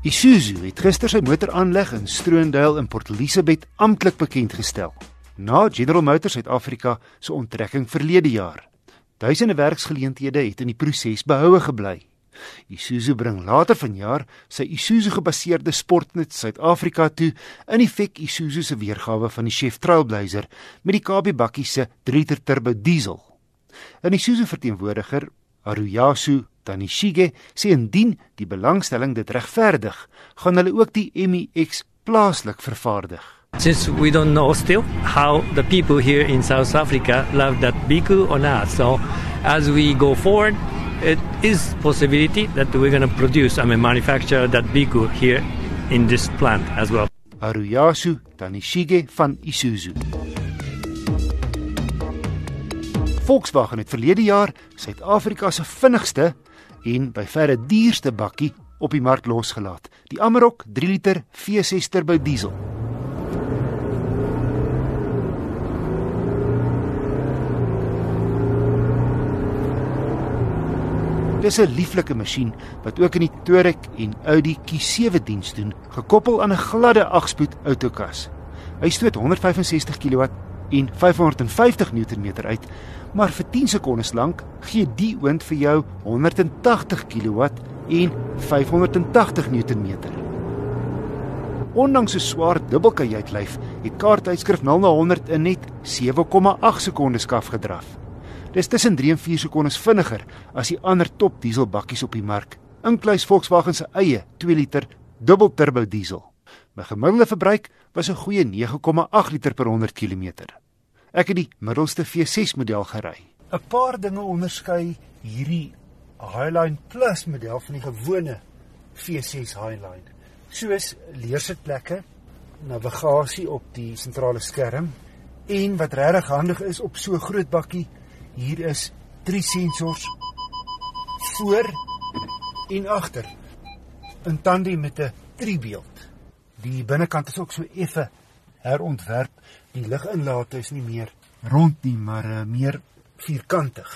Isuzu het gister sy motoraanleg in Stroondale in Port Elizabeth amptelik bekend gestel. Na General Motors Suid-Afrika se onttrekking verlede jaar. Duisende werksgeleenthede het in die proses behoue gebly. Isuzu bring later vanjaar sy Isuzu gebaseerde Sportnet Suid-Afrika toe in effek Isuzu se weergawe van die Chef Trailblazer met die KB bakkie se 3 liter turbo diesel. 'n Isuzu verteenwoordiger, Haruyasu Tanishige sê indien die belangstelling dit regverdig, gaan hulle ook die MiX plaaslik vervaardig. Since we don't know still how the people here in South Africa love that biku or not, so as we go forward, it is possibility that we're going to produce, I mean, manufacture that biku here in this plant as well. Haruyasu Tanishige van Isuzu. Volkswagen het verlede jaar Suid-Afrika se vinnigste en by verre duurste bakkie op die mark losgelaat. Die Amarok 3 liter V6 turbo diesel. Dis 'n lieflike masjien wat ook in die Touareg en Audi Q7 diens doen, gekoppel aan 'n gladde 8-spoed outokas. Hy stoot 165 kW en 550 Nm uit, maar vir 10 sekondes lank gee die oond vir jou 180 kW en 580 Nm. Ondanks 'n swaar dubbelkajuitlyf het kaartuitskryf 0 na 100 in net 7,8 sekondes kaf gedraf. Dis tussen 3 en 4 sekondes vinniger as die ander top dieselbakkies op die mark, inkluis Volkswagen se eie 2 liter dubbelturbo diesel. My gemiddelde verbruik was 'n goeie 9,8 liter per 100 km. Ek het die middelste V6 model gery. 'n Paar dinge onderskei hierdie Highline Plus model van die gewone V6 Highline. Soos leersitplekke, navigasie op die sentrale skerm en wat regtig handig is op so 'n groot bakkie, hier is drie sensors voor en agter in tandem met 'n driebeeld. Die binnekant is ook so effe herontwerp. Die liginlate is nie meer rond nie, maar uh, meer vierkantig.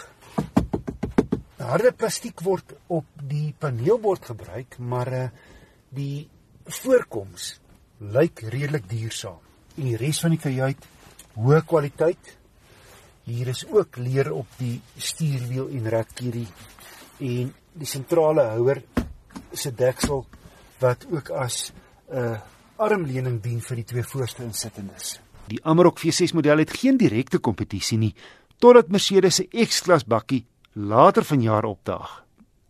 Harde plastiek word op die paneelbord gebruik, maar uh, die voorkoms lyk redelik duursaam. En die res van die kajuit hoë kwaliteit. Hier is ook leer op die stuurwiel en ratkierie en die sentrale houer se deksel wat ook as 'n uh, armleuning dien vir die twee voorste insittendes. Die Amarok V6 model het geen direkte kompetisie nie totdat Mercedes se X-klas bakkie later vanjaar opdaag.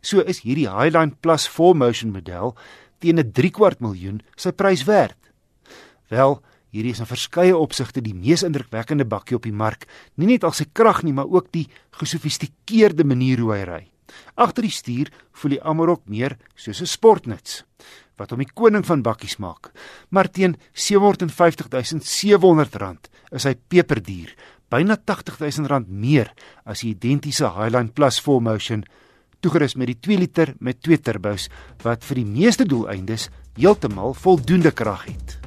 So is hierdie Highline Plus 4Motion model teen 'n 3 kwart miljoen sy prys werd. Wel, hierdie is in verskeie opsigte die mees indrukwekkende bakkie op die mark, nie net al sy krag nie, maar ook die gesofistikeerde manier hoe hy ry. Agter die stuur voel die Amarok meer soos 'n sportnuts wat hom die koning van bakkies maak. Maar teen 750700 rand is hy peperduur, byna 80000 rand meer as die identiese Highline Plus 4Motion toegerus met die 2 liter met twee turbos wat vir die meeste doeleindes heeltemal voldoende krag het.